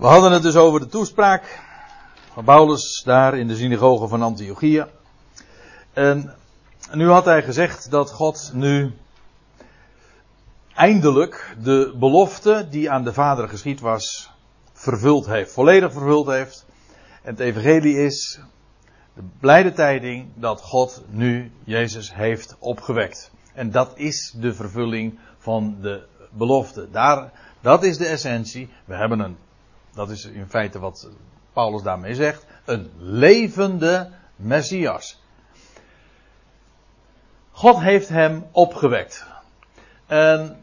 We hadden het dus over de toespraak van Paulus daar in de synagoge van Antiochia. En nu had hij gezegd dat God nu eindelijk de belofte die aan de Vader geschied was, vervuld heeft. Volledig vervuld heeft. En het evangelie is de blijde tijding dat God nu Jezus heeft opgewekt. En dat is de vervulling van de belofte. Daar, dat is de essentie. We hebben een, dat is in feite wat Paulus daarmee zegt, een levende Messias. God heeft hem opgewekt. En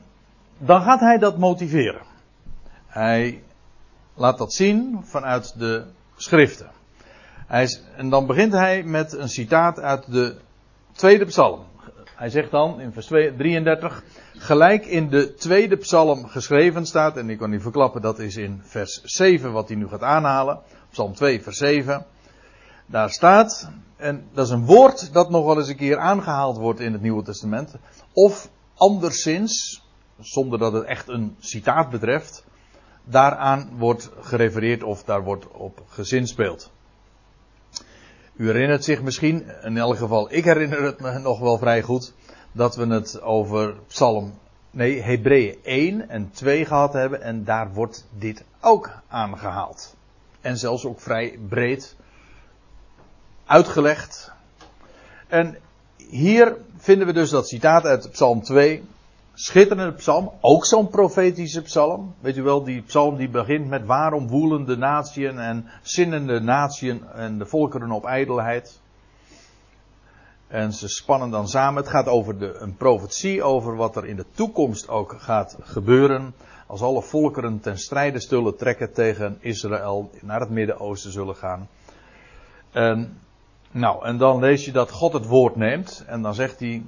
dan gaat hij dat motiveren. Hij laat dat zien vanuit de schriften. Hij, en dan begint hij met een citaat uit de tweede psalm. Hij zegt dan in vers 33, gelijk in de tweede psalm geschreven staat, en ik kan u verklappen dat is in vers 7 wat hij nu gaat aanhalen, psalm 2 vers 7. Daar staat, en dat is een woord dat nog wel eens een keer aangehaald wordt in het Nieuwe Testament, of anderszins, zonder dat het echt een citaat betreft, daaraan wordt gerefereerd of daar wordt op gezinspeeld. U herinnert zich misschien, in elk geval ik herinner het me nog wel vrij goed, dat we het over Psalm, nee, Hebreeën 1 en 2 gehad hebben en daar wordt dit ook aangehaald. En zelfs ook vrij breed uitgelegd. En hier vinden we dus dat citaat uit Psalm 2. Schitterende psalm, ook zo'n profetische psalm. Weet u wel, die psalm die begint met waarom woelen de natieën en zinnende natieën en de volkeren op ijdelheid. En ze spannen dan samen. Het gaat over de, een profetie over wat er in de toekomst ook gaat gebeuren. Als alle volkeren ten strijde zullen trekken tegen Israël, naar het Midden-Oosten zullen gaan. Nou, en dan lees je dat God het woord neemt. En dan zegt hij.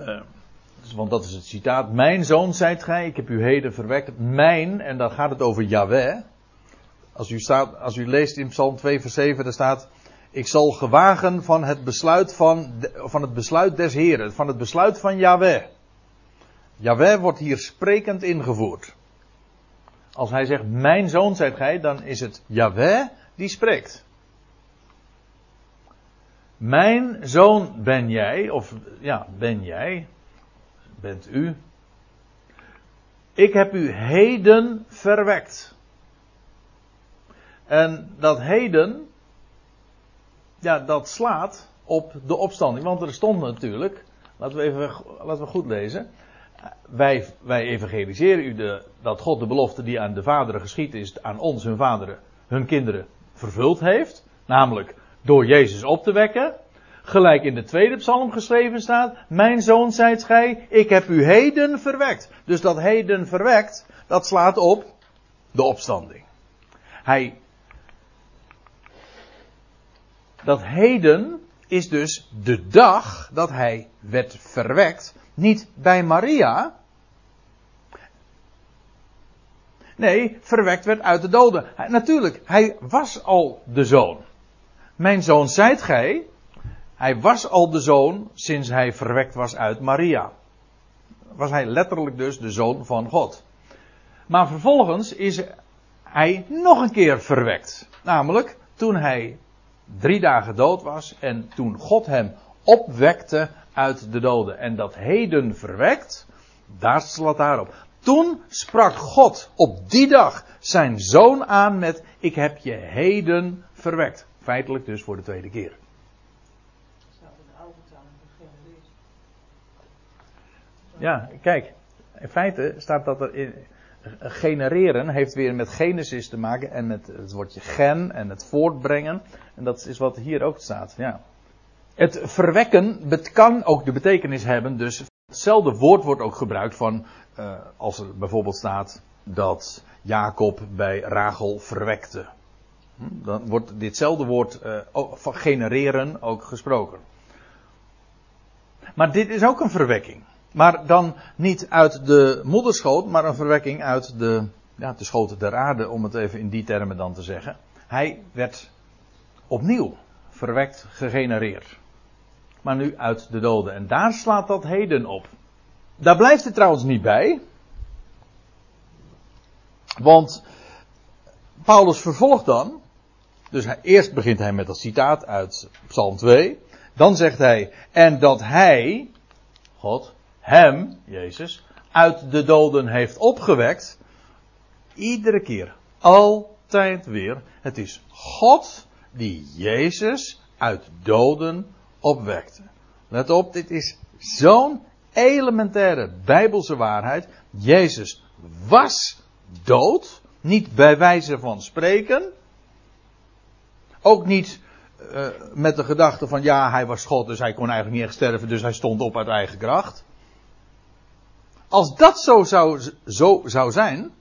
Uh, want dat is het citaat. Mijn zoon zijt gij, ik heb u heden verwekt. Mijn, en dan gaat het over Yahweh. Als u, staat, als u leest in Psalm 2 vers 7, daar staat. Ik zal gewagen van het besluit van, van het besluit des Heren, van het besluit van Yahweh. Yahweh wordt hier sprekend ingevoerd. Als hij zegt, mijn zoon zijt gij, dan is het Yahweh die spreekt. Mijn zoon ben jij, of ja, ben jij, bent u. Ik heb u heden verwekt. En dat heden, ja, dat slaat op de opstanding. Want er stond natuurlijk, laten we even laten we goed lezen. Wij, wij evangeliseren u de, dat God de belofte die aan de vaderen geschied is, aan ons, hun vaderen, hun kinderen, vervuld heeft. Namelijk door Jezus op te wekken. Gelijk in de tweede psalm geschreven staat: Mijn zoon zijt gij, ik heb u heden verwekt. Dus dat heden verwekt, dat slaat op de opstanding. Hij. Dat heden is dus de dag dat hij werd verwekt. Niet bij Maria. Nee, verwekt werd uit de doden. natuurlijk, hij was al de zoon. Mijn zoon zijt gij. Hij was al de zoon sinds hij verwekt was uit Maria. Was hij letterlijk dus de zoon van God. Maar vervolgens is hij nog een keer verwekt. Namelijk toen hij drie dagen dood was en toen God hem opwekte uit de doden. En dat heden verwekt, daar slaat daarop. Toen sprak God op die dag zijn zoon aan met: Ik heb je heden verwekt. Feitelijk dus voor de tweede keer. Ja, kijk. In feite staat dat er in, genereren heeft weer met genesis te maken en met het woordje gen en het voortbrengen. En dat is wat hier ook staat. Ja. Het verwekken het kan ook de betekenis hebben, dus hetzelfde woord wordt ook gebruikt van uh, als er bijvoorbeeld staat dat Jacob bij Rachel verwekte. Hm, dan wordt ditzelfde woord van genereren ook gesproken. Maar dit is ook een verwekking. Maar dan niet uit de moederschoot, maar een verwekking uit de, ja, de schoot der aarde, om het even in die termen dan te zeggen. Hij werd opnieuw verwekt, gegenereerd maar nu uit de doden. En daar slaat dat heden op. Daar blijft het trouwens niet bij. Want Paulus vervolgt dan. Dus hij, eerst begint hij met dat citaat uit Psalm 2. Dan zegt hij, en dat hij, God, hem, Jezus, uit de doden heeft opgewekt. Iedere keer, altijd weer. Het is God die Jezus uit doden opwekte. Let op, dit is zo'n elementaire bijbelse waarheid. Jezus was dood, niet bij wijze van spreken. Ook niet uh, met de gedachte van ja, hij was God, dus hij kon eigenlijk niet echt sterven, dus hij stond op uit eigen kracht. Als dat zo zou, zo zou zijn,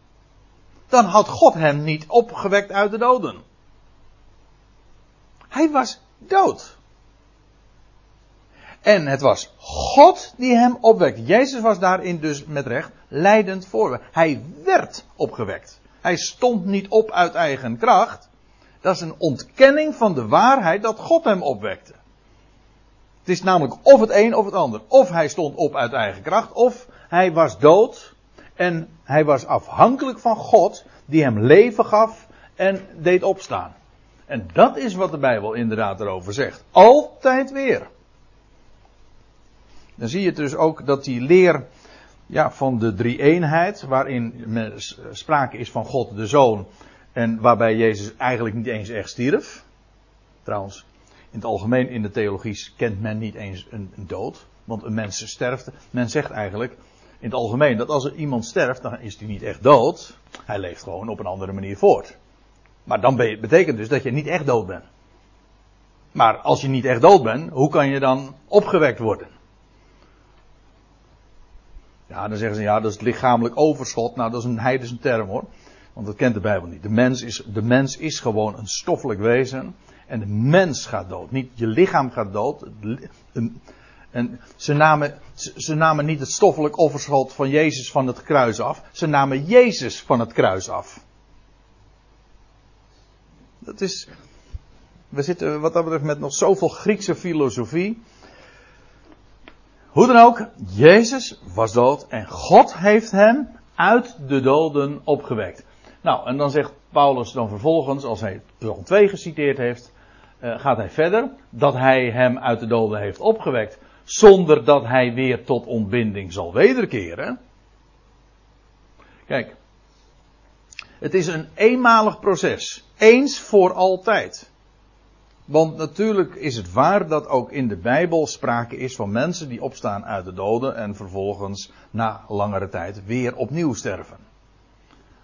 dan had God hem niet opgewekt uit de doden. Hij was dood. En het was God die hem opwekte. Jezus was daarin dus met recht leidend voor. Hij werd opgewekt. Hij stond niet op uit eigen kracht. Dat is een ontkenning van de waarheid dat God hem opwekte. Het is namelijk of het een of het ander. Of hij stond op uit eigen kracht, of hij was dood en hij was afhankelijk van God die hem leven gaf en deed opstaan. En dat is wat de Bijbel inderdaad erover zegt. Altijd weer. Dan zie je dus ook dat die leer ja, van de drie-eenheid, waarin sprake is van God de Zoon, en waarbij Jezus eigenlijk niet eens echt stierf. Trouwens, in het algemeen in de theologie kent men niet eens een, dood, want een mens sterft. Men zegt eigenlijk in het algemeen dat als er iemand sterft, dan is hij niet echt dood. Hij leeft gewoon op een andere manier voort. Maar dan betekent dus dat je niet echt dood bent. Maar als je niet echt dood bent, hoe kan je dan opgewekt worden? Ja, dan zeggen ze, ja, dat is het lichamelijk overschot. Nou, dat is een heidense term hoor. Want dat kent de Bijbel niet. De mens is, de mens is gewoon een stoffelijk wezen. En de mens gaat dood. Niet je lichaam gaat dood. En ze namen, ze namen niet het stoffelijk overschot van Jezus van het kruis af. Ze namen Jezus van het kruis af. Dat is. We zitten wat dat betreft met nog zoveel Griekse filosofie. Hoe dan ook, Jezus was dood en God heeft hem uit de doden opgewekt. Nou, en dan zegt Paulus dan vervolgens, als hij Psalm 2 geciteerd heeft, uh, gaat hij verder, dat hij hem uit de doden heeft opgewekt, zonder dat hij weer tot ontbinding zal wederkeren. Kijk, het is een eenmalig proces, eens voor altijd. Want natuurlijk is het waar dat ook in de Bijbel sprake is van mensen die opstaan uit de doden en vervolgens na langere tijd weer opnieuw sterven.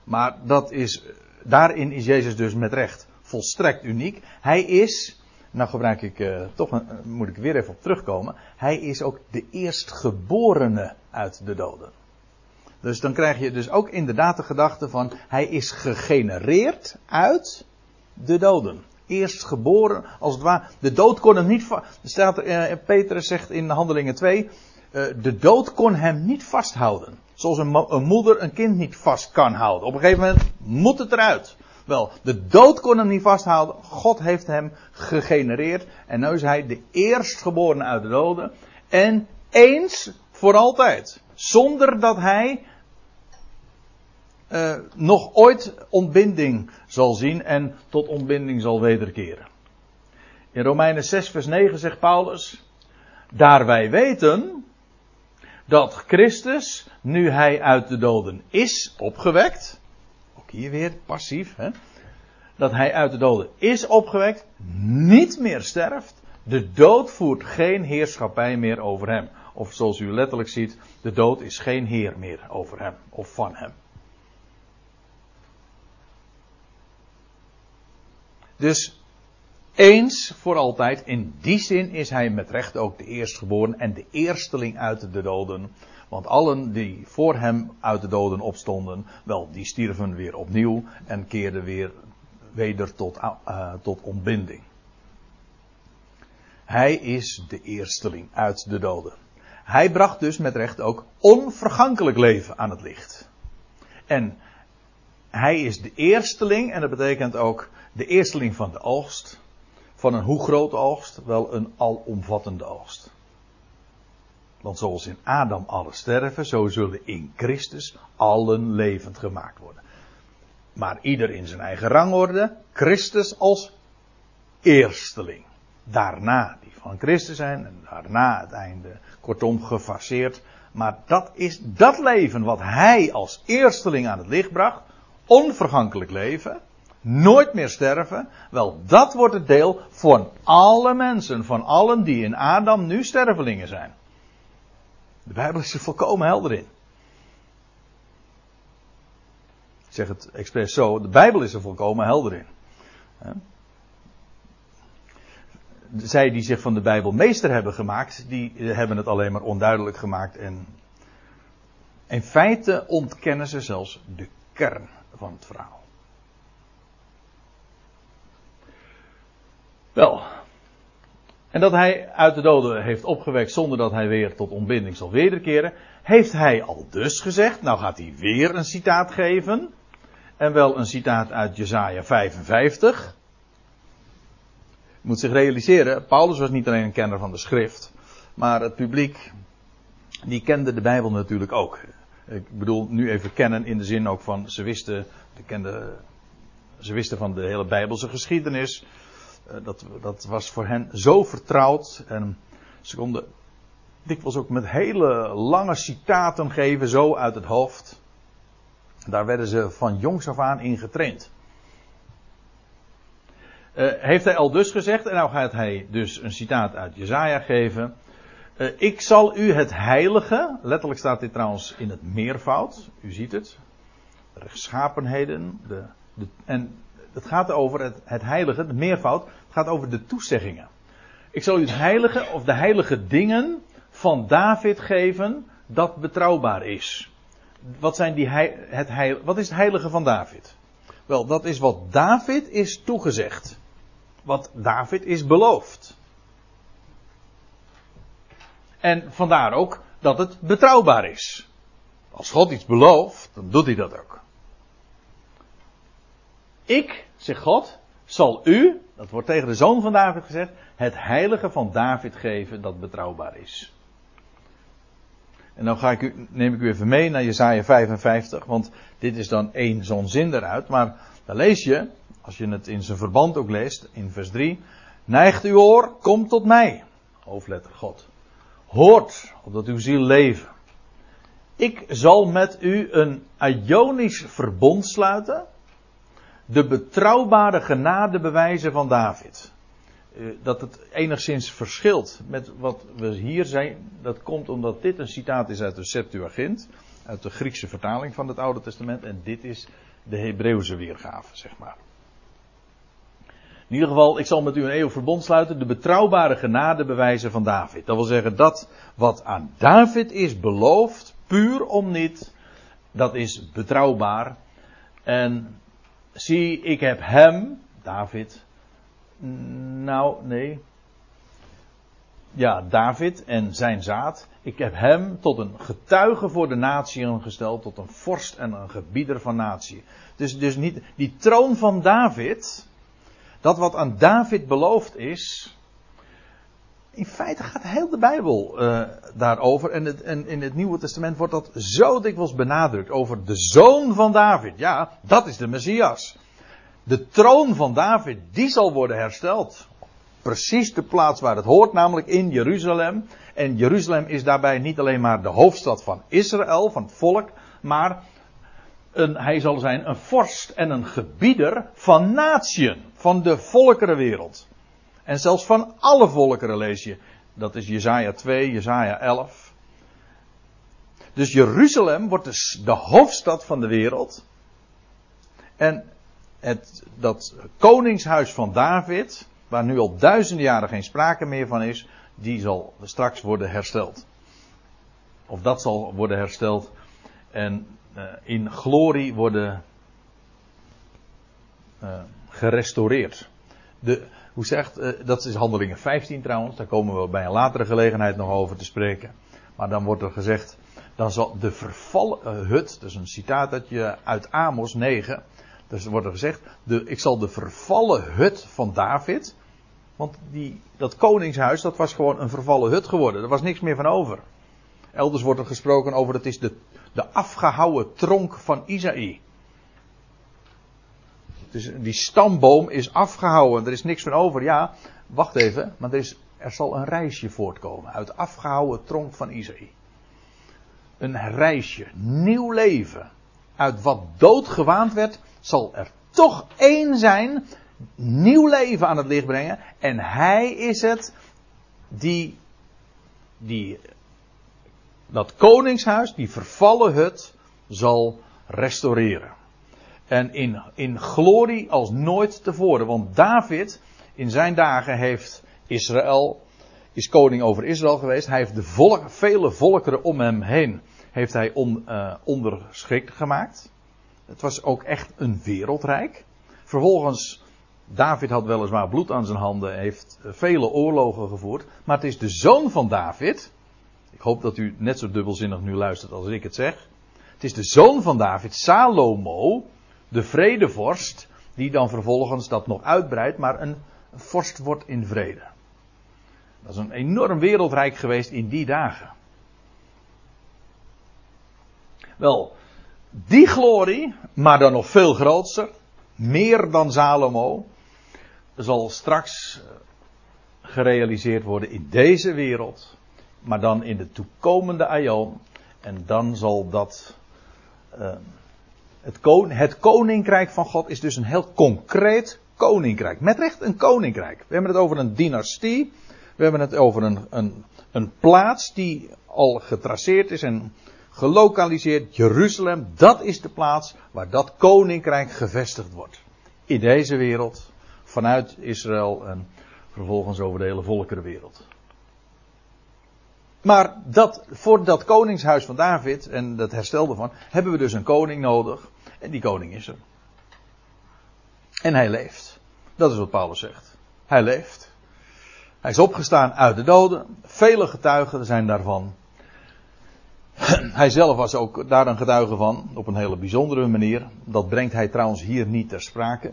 Maar dat is, daarin is Jezus dus met recht volstrekt uniek. Hij is, nou gebruik ik uh, toch, een, moet ik weer even op terugkomen. Hij is ook de eerstgeborene uit de doden. Dus dan krijg je dus ook inderdaad de gedachte van, hij is gegenereerd uit de doden eerstgeboren, als het ware. De dood kon hem niet. Staat, uh, Petrus zegt in Handelingen 2. Eh, de dood kon hem niet vasthouden. Zoals een, een, moeder een kind niet vast kan houden. Op een gegeven moment moet het eruit. Wel, de dood kon hem niet vasthouden. God heeft hem gegenereerd. En nu is hij de eerstgeborene uit de doden. En eens voor altijd. Zonder dat hij uh, nog ooit ontbinding zal zien en tot ontbinding zal wederkeren. In Romeinen 6 vers 9 zegt Paulus, daar wij weten dat Christus, nu hij uit de doden is opgewekt, ook hier weer passief, hè, dat hij uit de doden is opgewekt, niet meer sterft, de dood voert geen heerschappij meer over hem. Of zoals u letterlijk ziet, de dood is geen heer meer over hem of van hem. Dus eens voor altijd, in die zin is hij met recht ook de eerstgeboren en de eersteling uit de doden. Want allen die voor hem uit de doden opstonden, wel, die stierven weer opnieuw en keerden weer weder tot, uh, tot ontbinding. Hij is de eersteling uit de doden. Hij bracht dus met recht ook onvergankelijk leven aan het licht. En hij is de eersteling en dat betekent ook de eersteling van de oogst. Van een hoe grote oogst? Wel een alomvattende oogst. Want zoals in Adam alle sterven, zo zullen in Christus allen levend gemaakt worden. Maar ieder in zijn eigen rangorde. Christus als eersteling. Daarna die van Christus zijn en daarna het einde. Kortom gefaseerd. Maar dat is dat leven wat hij als eersteling aan het licht bracht. Onvergankelijk leven. Nooit meer sterven. Wel, dat wordt het deel van alle mensen. Van allen die in Adam nu stervelingen zijn. De Bijbel is er volkomen helder in. Ik zeg het expres zo. De Bijbel is er volkomen helder in. Zij die zich van de Bijbel meester hebben gemaakt, die hebben het alleen maar onduidelijk gemaakt. En in feite ontkennen ze zelfs de kern van het verhaal. Wel. En dat hij uit de doden heeft opgewekt zonder dat hij weer tot ontbinding zal wederkeren. Heeft hij al dus gezegd. Nou gaat hij weer een citaat geven. En wel een citaat uit Jesaja 55. Je moet zich realiseren, Paulus was niet alleen een kenner van de schrift. Maar het publiek, die kende de Bijbel natuurlijk ook. Ik bedoel nu even kennen in de zin ook van ze wisten, de kende, ze wisten van de hele Bijbelse geschiedenis. Eh, dat, dat was voor hen zo vertrouwd. En ze konden dikwijls ook met hele lange citaten geven, zo uit het hoofd. Daar werden ze van jongs af aan in getraind. Uh, heeft hij al dus gezegd, en nou gaat hij dus een citaat uit Jezaja geven. Uh, ik zal u het heilige, letterlijk staat dit trouwens in het meervoud, u ziet het. De rechtschapenheden, de, de, en het gaat over het, het heilige, het meervoud, het gaat over de toezeggingen. Ik zal u het heilige of de heilige dingen van David geven dat betrouwbaar is. Wat, zijn die, het heil, wat is het heilige van David? Wel, dat is wat David is toegezegd. Wat David is beloofd. En vandaar ook dat het betrouwbaar is. Als God iets belooft, dan doet hij dat ook. Ik, zegt God, zal u, dat wordt tegen de zoon van David gezegd, het heilige van David geven dat betrouwbaar is. En dan ga ik u, neem ik u even mee naar Jesaja 55, want dit is dan één zo'n zin eruit. Maar dan lees je, als je het in zijn verband ook leest, in vers 3. Neigt uw oor, kom tot mij. Hoofdletter God. Hoort, opdat uw ziel leven. Ik zal met u een Ionisch verbond sluiten. De betrouwbare genade bewijzen van David. Eh, dat het enigszins verschilt met wat we hier zijn. Dat komt omdat dit een citaat is uit de Septuagint. Uit de Griekse vertaling van het Oude Testament. En dit is de Hebreeuwse weergave, zeg maar. In ieder geval, ik zal met u een eeuwig verbond sluiten. De betrouwbare genade bewijzen van David. Dat wil zeggen dat wat aan David is beloofd, puur om niet, dat is betrouwbaar. En zie, ik heb hem, David, nou, nee. Ja, David en zijn zaad. Ik heb hem tot een getuige voor de natieën gesteld, tot een vorst en een gebieder van natie. Dus, dus niet die troon van David, dat wat aan David beloofd is. In feite gaat heel de Bijbel uh, daarover. En, het, en in het Nieuwe Testament wordt dat zo dikwijls benadrukt. Over de zoon van David. Ja, dat is de Messias. De troon van David, die zal worden hersteld. Precies de plaats waar het hoort, namelijk in Jeruzalem. En Jeruzalem is daarbij niet alleen maar de hoofdstad van Israël, van het volk, maar een, hij zal zijn een vorst en een gebieder van natieën, van de volkerenwereld. En zelfs van alle volkeren lees je. Dat is Jezaja 2, Jezaja 11. Dus Jeruzalem wordt de hoofdstad van de wereld. En het, dat koningshuis van David, waar nu al duizenden jaren geen sprake meer van is, die zal straks worden hersteld. Of dat zal worden hersteld en uh, in glorie worden uh, gerestaureerd. De, hoe zegt, uh, dat is handelingen 15 trouwens, daar komen we bij een latere gelegenheid nog over te spreken. Maar dan wordt er gezegd, dan zal de vervallen hut, dat is een citaat dat je uit Amos 9, dus wordt er gezegd, de, ik zal de vervallen hut van David. Want die, dat koningshuis, dat was gewoon een vervallen hut geworden. Er was niks meer van over. Elders wordt er gesproken over, het is de, de afgehouwen tronk van Isaïe. Dus die stamboom is afgehouden, er is niks van over. Ja, wacht even, maar er, er zal een reisje voortkomen uit de afgehouden tronk van Isaïe. Een reisje, nieuw leven. Uit wat dood gewaand werd, zal er toch één zijn, nieuw leven aan het licht brengen. En hij is het die, die dat koningshuis, die vervallen hut, zal restaureren. En in, in glorie als nooit tevoren. Want David, in zijn dagen, heeft Israël, is koning over Israël geweest. Hij heeft de vele volkeren om hem heen, heeft hij on, uh, onderschikt gemaakt. Het was ook echt een wereldrijk. Vervolgens, David had weliswaar bloed aan zijn handen, heeft vele oorlogen gevoerd. Maar het is de zoon van David. Ik hoop dat u net zo dubbelzinnig nu luistert als ik het zeg. Het is de zoon van David, Salomo, de vredevorst, die dan vervolgens dat nog uitbreidt, maar een vorst wordt in vrede. Dat is een enorm wereldrijk geweest in die dagen. Wel, die glorie, maar dan nog veel groter, meer dan Salomo, zal straks eh, gerealiseerd worden in deze wereld, maar dan in de toekomende aion. En dan zal dat. Uh, het, kon, het koninkrijk van God is dus een heel concreet koninkrijk. Met recht een koninkrijk. We hebben het over een dynastie. We hebben het over een, een, een plaats die al getraceerd is en gelokaliseerd. Jeruzalem, dat is de plaats waar dat koninkrijk gevestigd wordt. In deze wereld, vanuit Israël en vervolgens over de hele volkerenwereld. Maar dat, voor dat koningshuis van David en dat herstel ervan, hebben we dus een koning nodig. En die koning is er. En hij leeft. Dat is wat Paulus zegt. Hij leeft. Hij is opgestaan uit de doden. Vele getuigen zijn daarvan. Hij zelf was ook daar een getuige van, op een hele bijzondere manier. Dat brengt hij trouwens hier niet ter sprake.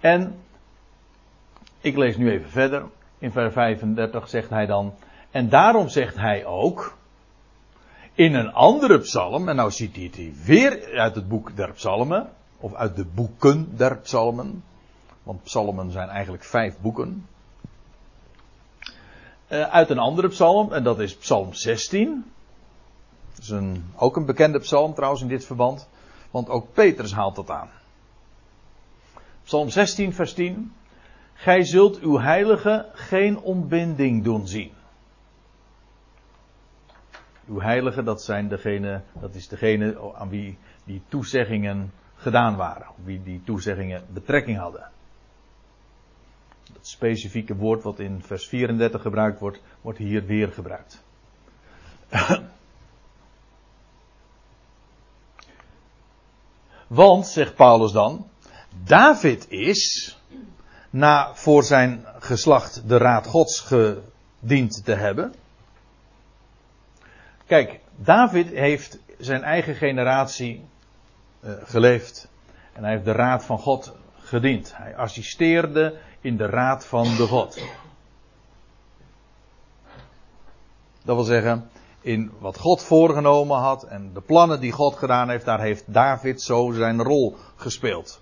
En ik lees nu even verder. In vers 35 zegt hij dan. En daarom zegt hij ook. In een andere psalm. En nou ziet hij het weer uit het boek der psalmen. Of uit de boeken der psalmen. Want psalmen zijn eigenlijk vijf boeken. Uh, uit een andere psalm. En dat is psalm 16. Dat is een, ook een bekende psalm trouwens in dit verband. Want ook Petrus haalt dat aan. Psalm 16 vers 10. Gij zult uw heilige geen ontbinding doen zien. Uw heilige, dat zijn degene, dat is degene aan wie die toezeggingen gedaan waren. Wie die toezeggingen betrekking hadden. Dat specifieke woord wat in vers 34 gebruikt wordt, wordt hier weer gebruikt. Want, zegt Paulus dan, David is, na voor zijn geslacht de raad gods gediend te hebben. Kijk, David heeft zijn eigen generatie uh, geleefd. En hij heeft de raad van God gediend. Hij assisteerde in de raad van de God. Dat wil zeggen, in wat God voorgenomen had en de plannen die God gedaan heeft, daar heeft David zo zijn rol gespeeld.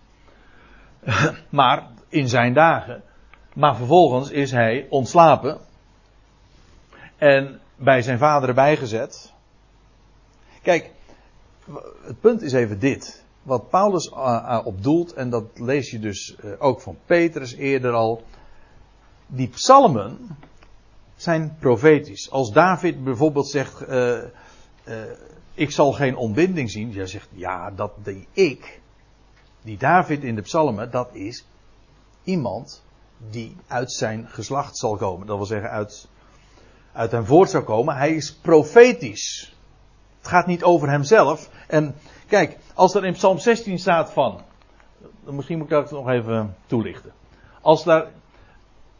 maar in zijn dagen. Maar vervolgens is hij ontslapen. En bij zijn vader erbij gezet. Kijk, het punt is even dit. Wat Paulus uh, uh, op doelt, en dat lees je dus uh, ook van Petrus eerder al. Die psalmen zijn profetisch. Als David bijvoorbeeld zegt: Ik zal geen ontbinding zien. Jij zegt: Ja, dat die ik. Die David in de psalmen, dat is iemand die uit zijn geslacht zal komen. Dat wil zeggen, uit, uit hem voort zou komen. Hij is profetisch. Het gaat niet over hemzelf. En kijk, als er in Psalm 16 staat van. Misschien moet ik dat nog even toelichten. Als daar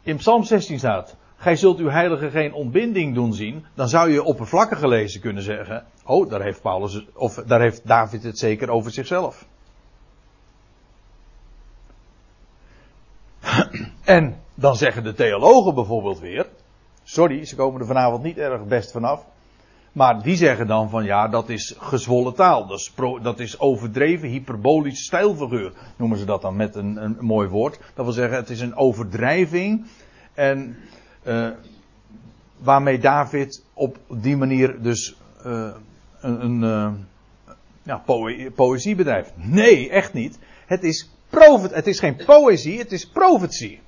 in Psalm 16 staat. Gij zult uw heilige geen ontbinding doen zien. Dan zou je oppervlakkig gelezen kunnen zeggen. Oh, daar heeft Paulus, of daar heeft David het zeker over zichzelf. En dan zeggen de theologen bijvoorbeeld weer. Sorry, ze komen er vanavond niet erg best vanaf. Maar die zeggen dan van ja, dat is gezwollen taal. Dat is, dat is overdreven, hyperbolisch stijlfiguur. Noemen ze dat dan met een, een, mooi woord. Dat wil zeggen, het is een overdrijving. En uh, waarmee David op die manier dus uh, een, een uh, ja, poë poëzie bedrijft. Nee, echt niet. Het is, het is geen poëzie, het is profetie.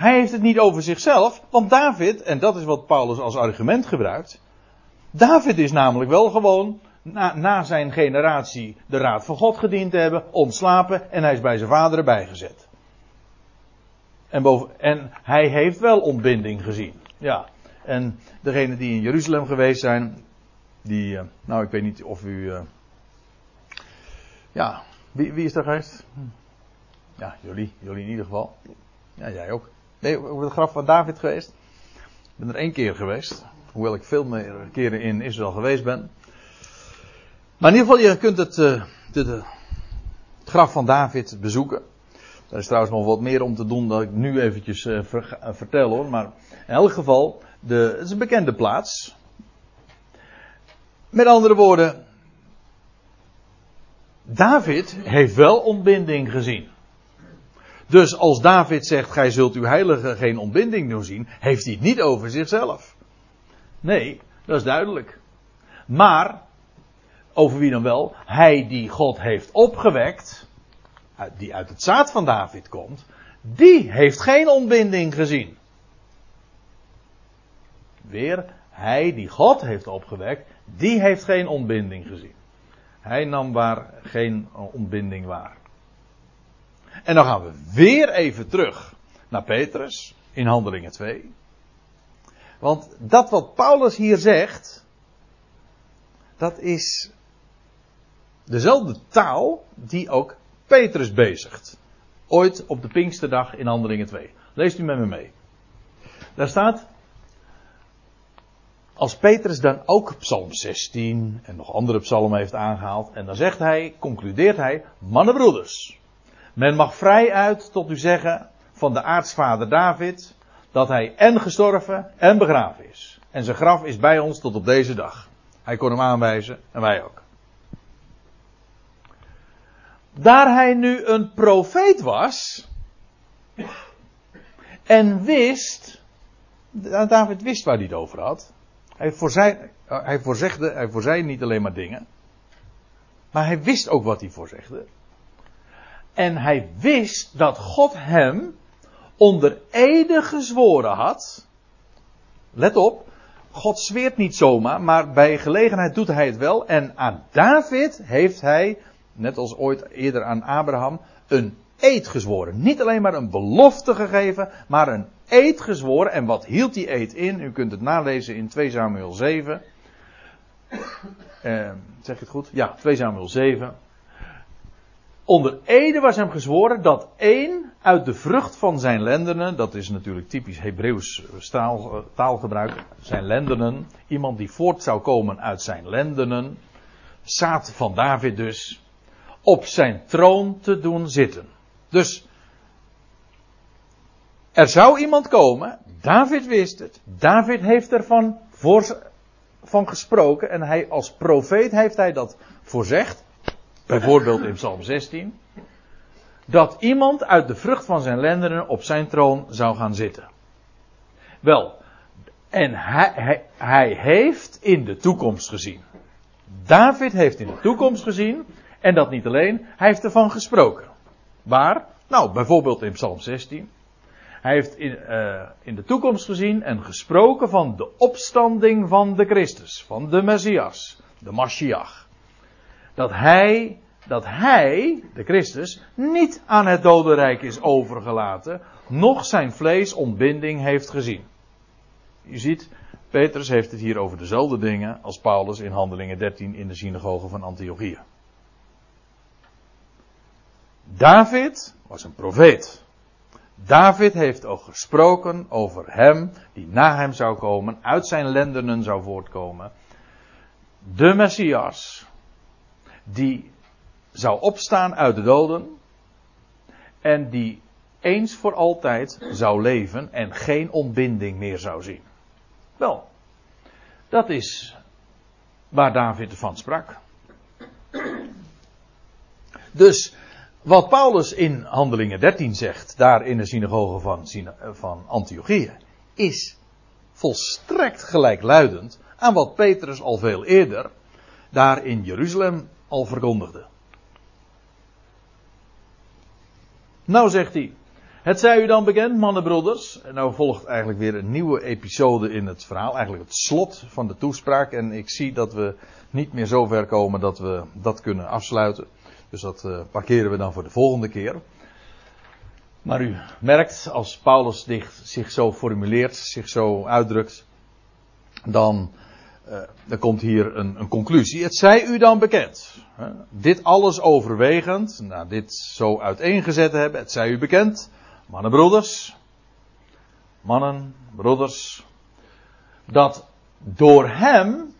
Hij heeft het niet over zichzelf, want David, en dat is wat Paulus als argument gebruikt. David is namelijk wel gewoon na, na zijn generatie de raad van God gediend te hebben, ontslapen en hij is bij zijn vader erbij gezet. En, boven, en hij heeft wel ontbinding gezien. Ja. En degenen die in Jeruzalem geweest zijn, die, uh, nou ik weet niet of u, uh, ja, wie, wie is er geweest? Hm. Ja, jullie, jullie in ieder geval. Ja, jij ook. Nee, over het graf van David geweest. Ik ben er één keer geweest. Hoewel ik veel meer keren in Israël geweest ben. Maar in ieder geval, je kunt het, het graf van David bezoeken. Daar is trouwens nog wat meer om te doen dat ik nu eventjes ver, uh, vertel hoor. Maar in elk geval, de, het is een bekende plaats. Met andere woorden, David heeft wel ontbinding gezien. Dus als David zegt, gij zult uw heilige geen ontbinding doorzien, heeft hij het niet over zichzelf. Nee, dat is duidelijk. Maar, over wie dan wel? Hij die God heeft opgewekt, die uit het zaad van David komt, die heeft geen ontbinding gezien. Weer, hij die God heeft opgewekt, die heeft geen ontbinding gezien. Hij nam waar geen ontbinding waar. En dan gaan we weer even terug naar Petrus in Handelingen 2. Want dat wat Paulus hier zegt, dat is dezelfde taal die ook Petrus bezigt. Ooit op de Pinksterdag in Handelingen 2. Leest u met me mee. Daar staat, als Petrus dan ook Psalm 16 en nog andere psalmen heeft aangehaald, en dan zegt hij, concludeert hij, mannenbroeders. Men mag vrij uit tot u zeggen van de aartsvader David dat hij en gestorven en begraven is. En zijn graf is bij ons tot op deze dag. Hij kon hem aanwijzen en wij ook. Daar hij nu een profeet was en wist, David wist waar hij het over had. Hij, hij voorzegde, hij niet alleen maar dingen, maar hij wist ook wat hij voorzegde. En hij wist dat God hem onder ede gezworen had. Let op, God zweert niet zomaar, maar bij gelegenheid doet hij het wel. En aan David heeft hij, net als ooit eerder aan Abraham, een eed gezworen. Niet alleen maar een belofte gegeven, maar een eed gezworen. En wat hield die eed in? U kunt het nalezen in 2 Samuel 7. Eh, zeg ik het goed? Ja, 2 Samuel 7. Onder Ede was hem gezworen dat één uit de vrucht van zijn lendenen, dat is natuurlijk typisch Hebreeuws taal, eh, taalgebruik, zijn lendenen, iemand die voort zou komen uit zijn lendenen, zaad van David dus, op zijn troon te doen zitten. Dus er zou iemand komen, David wist het, David heeft ervan voor, van gesproken en hij als profeet heeft hij dat voorzegd bijvoorbeeld in Psalm 16, dat iemand uit de vrucht van zijn lendenen op zijn troon zou gaan zitten. Wel, en hij, hij, hij heeft in de toekomst gezien. David heeft in de toekomst gezien, en dat niet alleen, hij heeft ervan gesproken. Waar? Nou, bijvoorbeeld in Psalm 16. Hij heeft in, uh, in de toekomst gezien en gesproken van de opstanding van de Christus, van de Messias, de Mashiach dat hij, dat hij, de Christus, niet aan het dodenrijk is overgelaten, noch zijn vlees ontbinding heeft gezien. Je ziet, Petrus heeft het hier over dezelfde dingen als Paulus in Handelingen 13 in de synagoge van Antiochië. David was een profeet. David heeft ook gesproken over hem die na hem zou komen, uit zijn lendenen zou voortkomen. De Messias, die zou opstaan uit de doden en die eens voor altijd zou leven en geen ontbinding meer zou zien. Wel, Dat is waar David van sprak. Dus wat Paulus in Handelingen 13 zegt, daar in de synagoge van, van Antiochië, is volstrekt gelijkluidend aan wat Petrus al veel eerder daar in Jeruzalem al verkondigde. Nou zegt hij, het zij u dan bekend, mannenbroeders. En nou volgt eigenlijk weer een nieuwe episode in het verhaal. Eigenlijk het slot van de toespraak. En ik zie dat we niet meer zo ver komen dat we dat kunnen afsluiten. Dus dat uh, parkeren we dan voor de volgende keer. Maar u merkt, als Paulus zich zo formuleert, zich zo uitdrukt, dan, uh, dan komt hier een, een, conclusie. Het zij u dan bekend. Dit alles overwegend, nou, dit zo uiteengezet hebben, het zij u bekend mannen, broeders, mannen, broeders, dat door hem,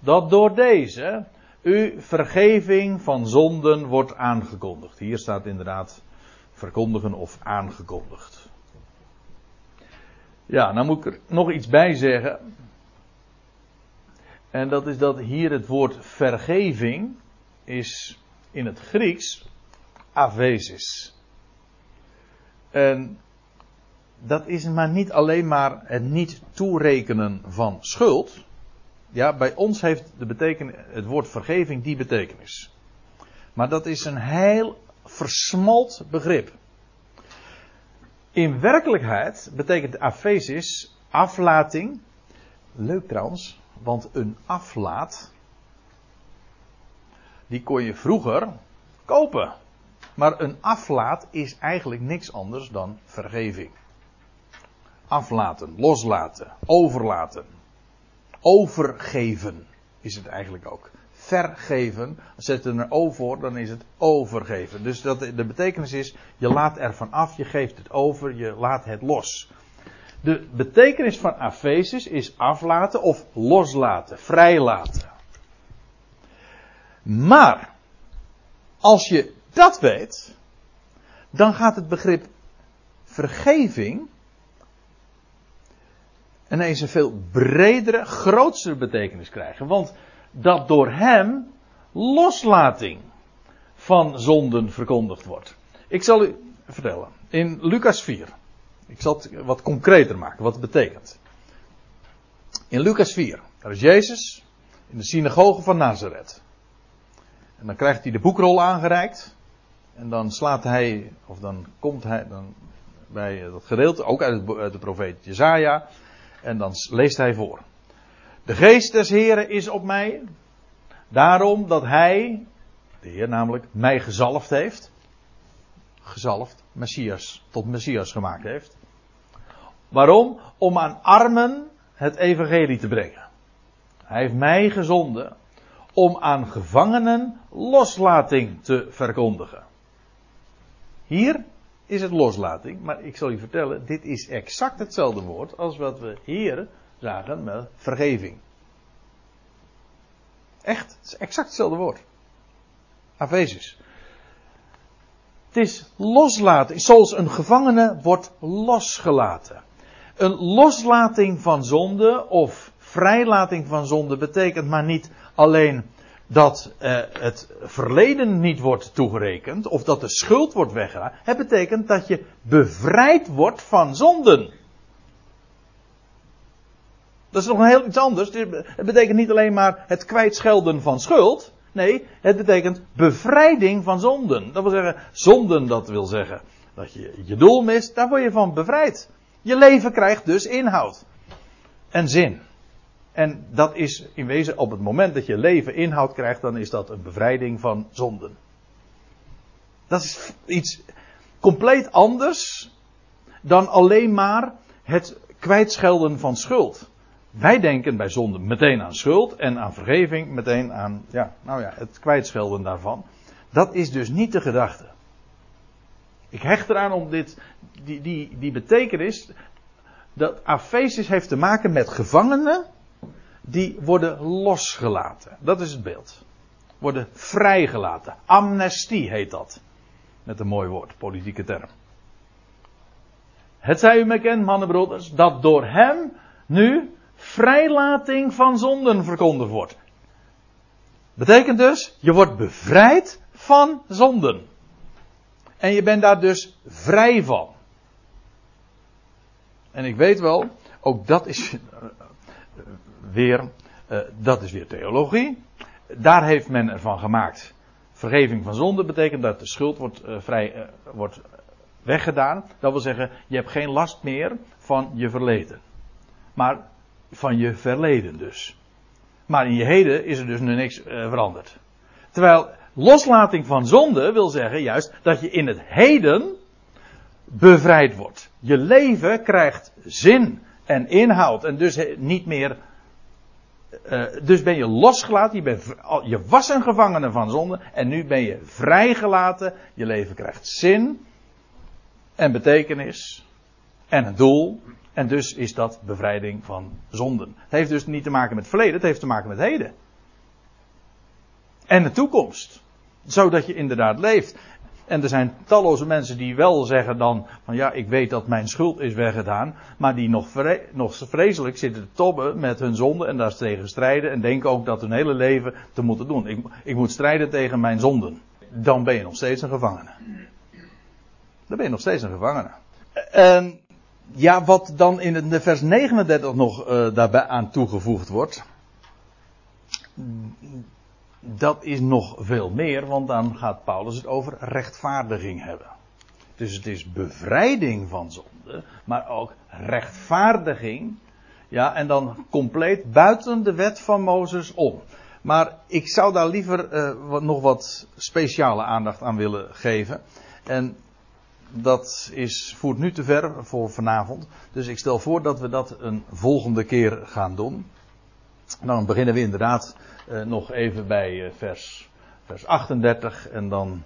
dat door deze, u vergeving van zonden wordt aangekondigd. Hier staat inderdaad verkondigen of aangekondigd. Ja, nou moet ik er nog iets bij zeggen. En dat is dat hier het woord vergeving is in het Grieks avesis. En dat is maar niet alleen maar het niet toerekenen van schuld. Ja, bij ons heeft de beteken, het woord vergeving die betekenis. Maar dat is een heel versmalt begrip. In werkelijkheid betekent afesis aflating. Leuk trouwens, want een aflaat. Die kon je vroeger kopen. Maar een aflaat is eigenlijk niks anders dan vergeving. Aflaten, loslaten, overlaten. Overgeven is het eigenlijk ook. Vergeven, zet er een O voor, dan is het overgeven. Dus dat, de betekenis is, je laat ervan af, je geeft het over, je laat het los. De betekenis van afesis is aflaten of loslaten, vrijlaten. Maar, als je dat weet, dan gaat het begrip vergeving ineens een veel bredere, grootste betekenis krijgen. Want dat door hem loslating van zonden verkondigd wordt. Ik zal u vertellen. In Lucas 4. Ik zal het wat concreter maken, wat het betekent. In Lucas 4. Daar is Jezus in de synagoge van Nazareth. En dan krijgt hij de boekrol aangereikt. En dan slaat hij, of dan komt hij dan bij dat gedeelte, ook uit, de profeet Jezaja. En dan leest hij voor. De geest des Heren is op mij. Daarom dat hij, de Heer namelijk, mij gezalfd heeft. Gezalfd, Messias, tot Messias gemaakt heeft. Waarom? Om aan armen het evangelie te brengen. Hij heeft mij gezonden om aan gevangenen loslating te verkondigen. Hier is het loslating, maar ik zal je vertellen, dit is exact hetzelfde woord als wat we hier zagen met vergeving. Echt, het is exact hetzelfde woord. Avesis. Het is loslaten, zoals een gevangene wordt losgelaten. Een loslating van zonde of vrijlating van zonde betekent maar niet alleen dat uh, het verleden niet wordt toegerekend of dat de schuld wordt weggedaan. Het betekent dat je bevrijd wordt van zonden. Dat is nog een heel iets anders. Het betekent niet alleen maar het kwijtschelden van schuld. Nee, het betekent bevrijding van zonden. Dat wil zeggen, zonden, dat wil zeggen dat je je doel mist, daar word je van bevrijd. Je leven krijgt dus inhoud en zin. En dat is in wezen op het moment dat je leven inhoud krijgt, dan is dat een bevrijding van zonden. Dat is iets compleet anders dan alleen maar het kwijtschelden van schuld. Wij denken bij zonde meteen aan schuld en aan vergeving, meteen aan, ja, nou ja, het kwijtschelden daarvan. Dat is dus niet de gedachte. Ik hecht eraan om dit, die, die, die betekenis, dat afesis heeft te maken met gevangenen die worden losgelaten. Dat is het beeld. Worden vrijgelaten. Amnestie heet dat. Met een mooi woord, politieke term. Het zij u bekend, mannenbroeders, dat door hem nu vrijlating van zonden verkondigd wordt. Betekent dus, je wordt bevrijd van zonden. En je bent daar dus vrij van. En ik weet wel, ook dat is weer, uh, dat is weer theologie. Daar heeft men ervan gemaakt. Vergeving van zonde betekent dat de schuld wordt, uh, vrij, wordt weggedaan. Dat wil zeggen, je hebt geen last meer van je verleden. Maar van je verleden dus. Maar in je heden is er dus nu niks veranderd. Terwijl loslating van zonde wil zeggen juist dat je in het heden bevrijd wordt. Je leven krijgt zin en inhoud en dus niet meer. Uh, dus ben je losgelaten, je, bent, je was een gevangene van zonde en nu ben je vrijgelaten. Je leven krijgt zin en betekenis en een doel. En dus is dat bevrijding van zonden. Het heeft dus niet te maken met verleden, het heeft te maken met heden. En de toekomst. Zodat je inderdaad leeft. En er zijn talloze mensen die wel zeggen dan van ja, ik weet dat mijn schuld is weggedaan, maar die nog, nog vreselijk zitten te tobben met hun zonde en daar tegen strijden en denken ook dat hun hele leven te moeten doen. Ik, ik moet strijden tegen mijn zonden. Dan ben je nog steeds een gevangene. Dan ben je nog steeds een gevangene. En ja, wat dan in de vers 39 nog uh, daarbij aan toegevoegd wordt dat is nog veel meer, want dan gaat Paulus het over rechtvaardiging hebben. Dus het is bevrijding van zonde, maar ook rechtvaardiging. Ja, en dan compleet buiten de wet van Mozes om. Maar ik zou daar liever wat, nog wat speciale aandacht aan willen geven. En dat is, voert nu te ver voor vanavond. Dus ik stel voor dat we dat een volgende keer gaan doen. Dan beginnen we inderdaad uh, nog even bij uh, vers, vers 38 en dan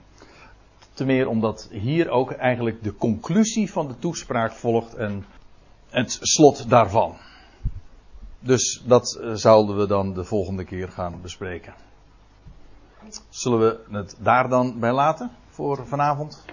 te meer omdat hier ook eigenlijk de conclusie van de toespraak volgt en het slot daarvan. Dus dat uh, zouden we dan de volgende keer gaan bespreken. Zullen we het daar dan bij laten voor vanavond?